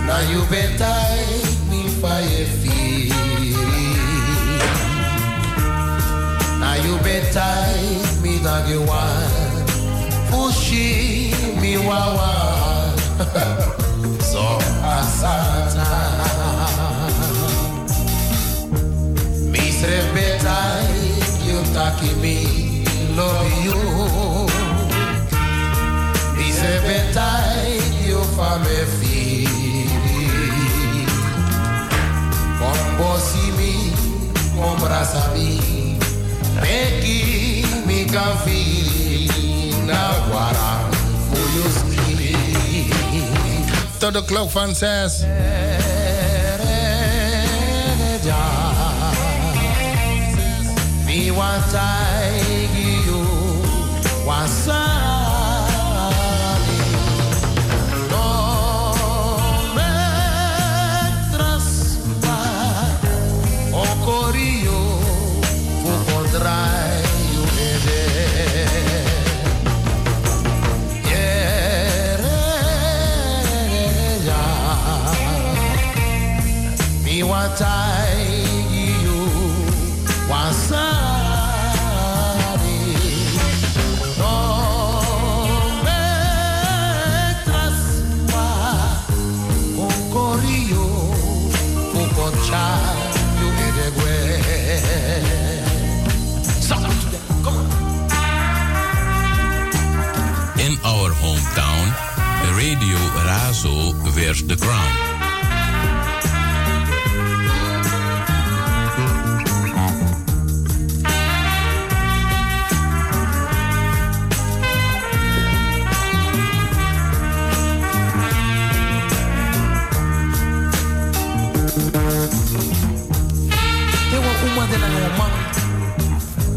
Now you better me fire feel. Now you better me thank you one. Fushi me wawa. so asata. You taki me love you. Misre better you fame feel. Kombosi mi, kombrasa mi. Peki mi kan feel na wara fuluski. Tot de klok van zes. Mi wantai you wasani Radio Razo wears the crown.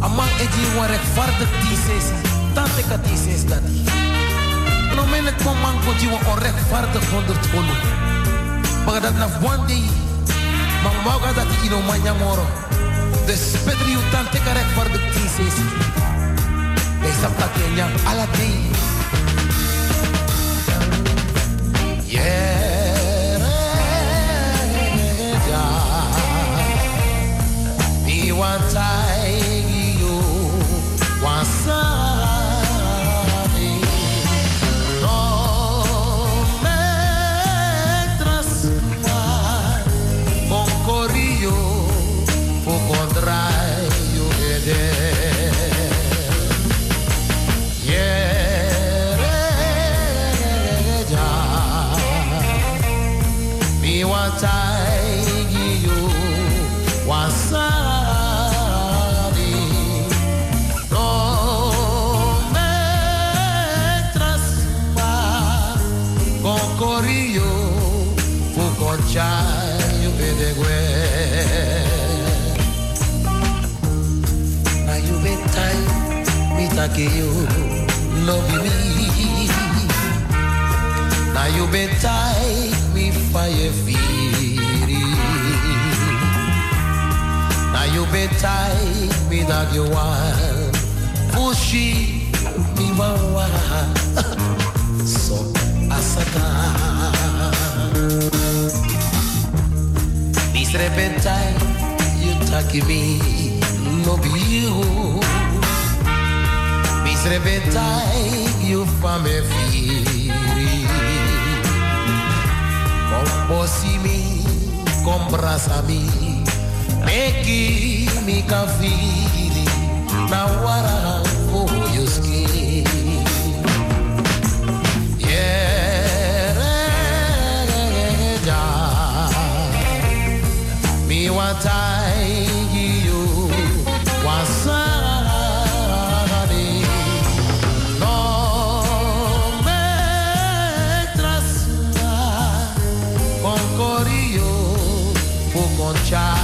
Amang eji wan rechtvaardig die sesi. Tante ka die ses dati. Het kon man kon wan onrechtvaardig honderd holo. Maar dat na one day. Maar mauga dat die ino manyamoro. Dus Pedro you tante ka rechtvaardig sesi. They stap dat je. Yeah. Me want me take you love me. Now you betai me fire firi. Now you betai me that you want. Fushi mi wawa so asata Misrepentai you taki me no be you Misrepentai you fame firi Composi mi combrasa mi Meki mi kafiri na wara for your skin. Yeah, mi watai child.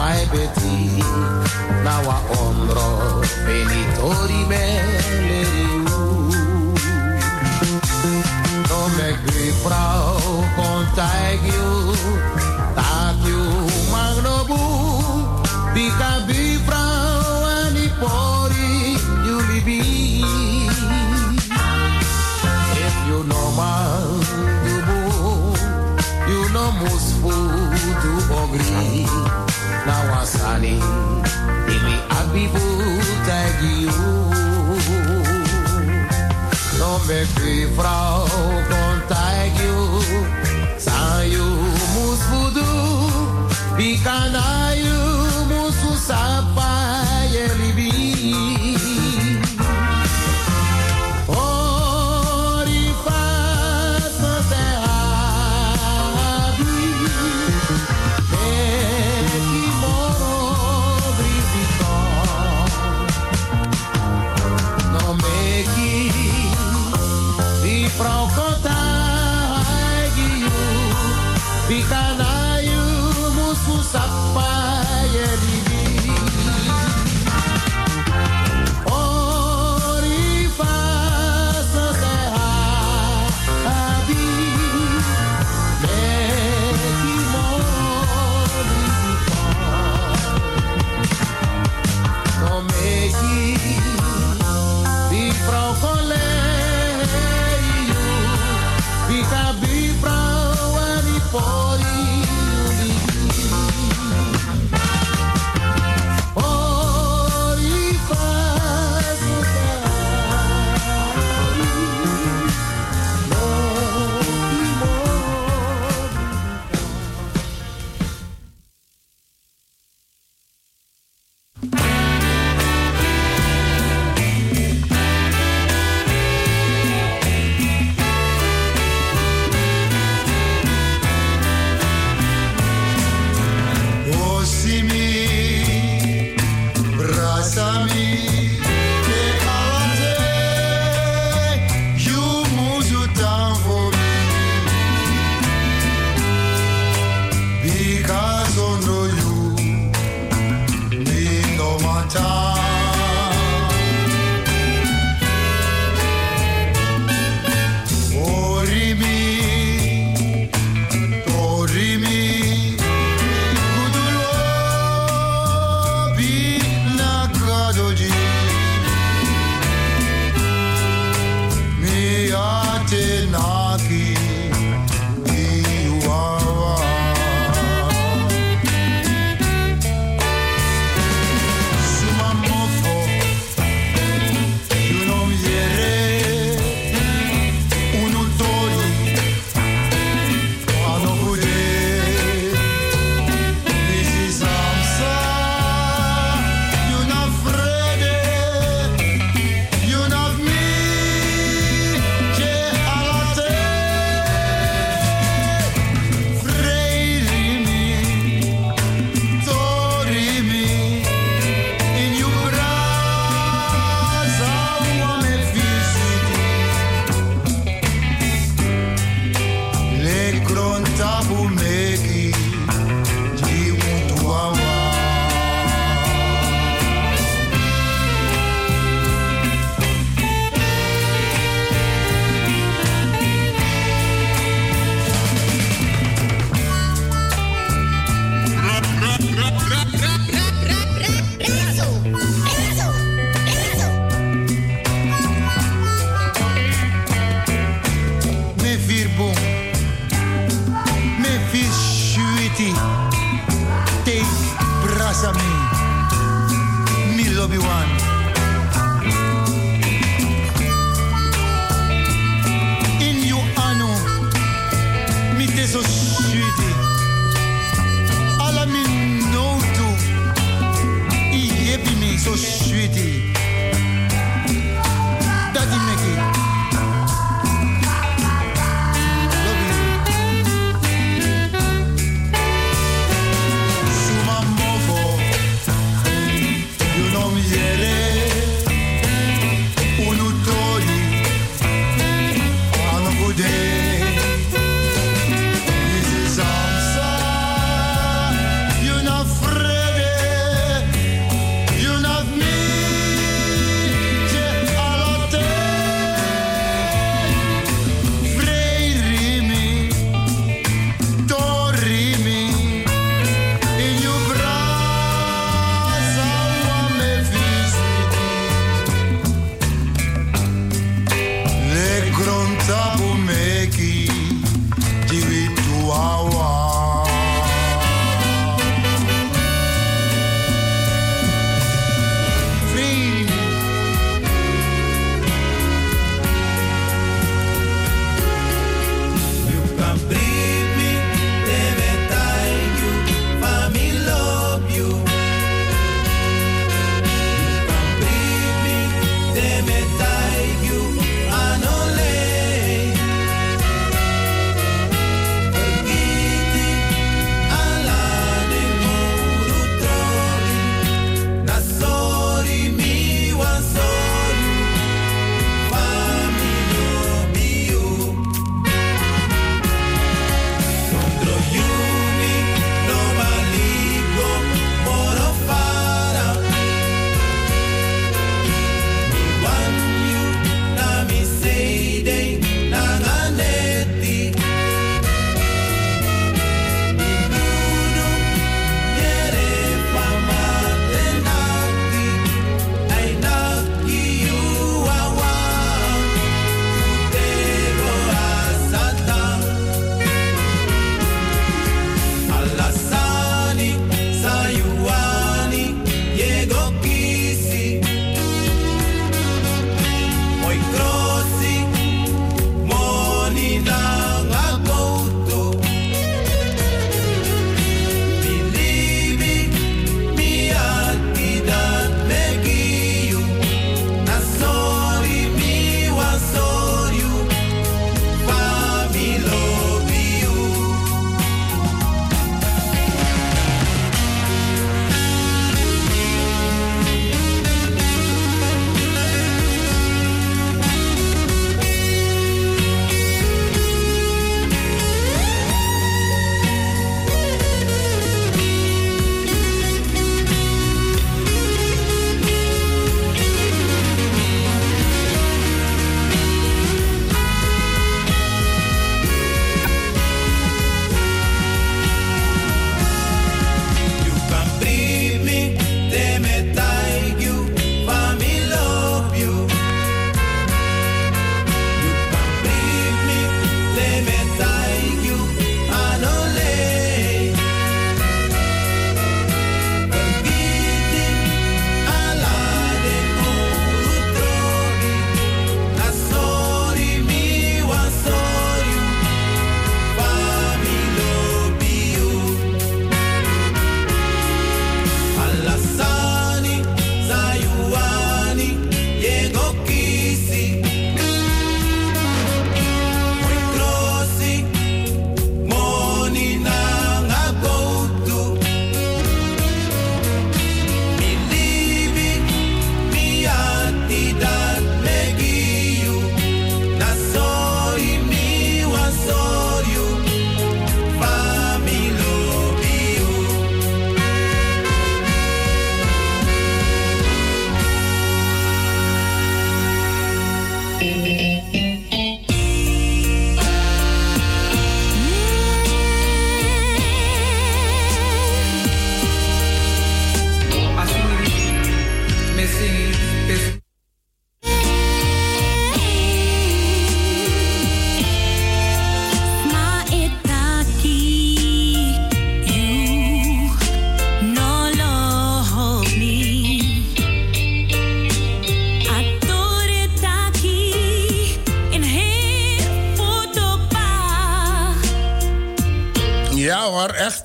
my Betty, now I omro, penitori me leriu. No me gri frau, contagiu met die vrouw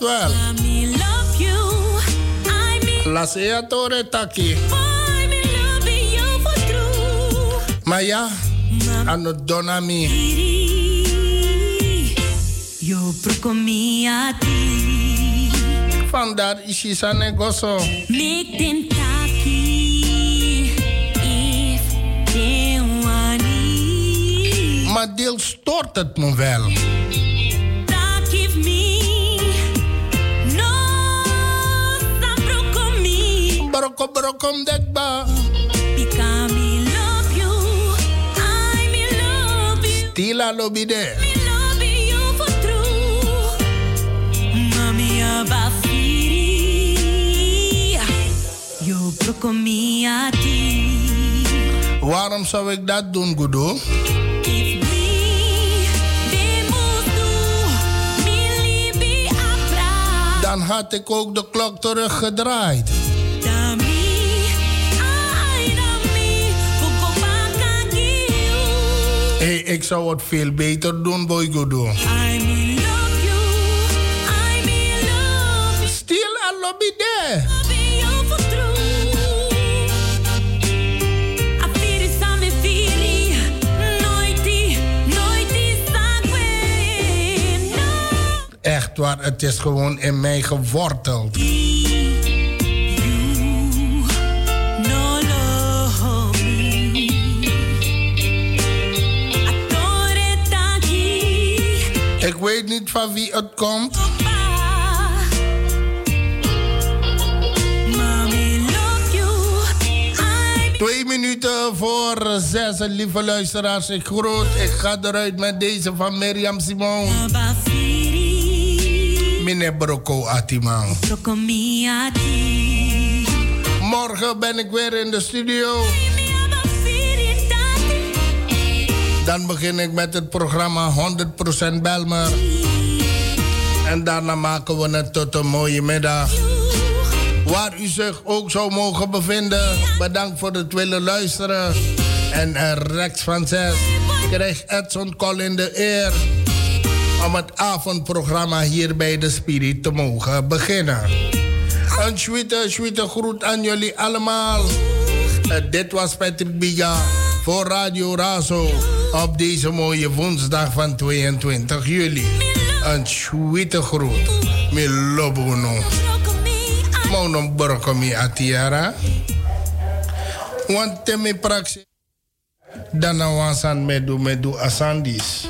wel. La sea tore taki. Maar ja, ano donami. Yo prokomi a ti. Vandaar isisa negoso. Make taki. If. Maar deel stort het me wel. baroko barokom dekba. Because me love you, I me love you. Still I love you. Me love you for true. Mami abafiri, yo brokomi ati. Waarom zou ik dat doen, Gudo? dan had ik ook de klok teruggedraaid. Hey, ik zou het veel beter doen, boy Godo. Still a lobby there. Echt waar, het is gewoon in mij geworteld. Van wie het komt. Twee minuten voor zes, lieve luisteraars. Ik groet. Ik ga eruit met deze van Mirjam Simon. Meneer Brocco Atiman. Morgen ben ik weer in de studio. Dan begin ik met het programma 100% Belmer. En daarna maken we het tot een mooie middag. Waar u zich ook zou mogen bevinden. Bedankt voor het willen luisteren. En Rex van 6 krijgt Edson Collin de eer om het avondprogramma hier bij de Spirit te mogen beginnen. Een sweete, sweete groet aan jullie allemaal. Eh, dit was Patrick Biga voor Radio Razo op deze mooie woensdag van 22 juli. Een sweete groet. Mi lobono. Monom borkomi atiara. Want temi praxi. Dan awansan medu medu asandis.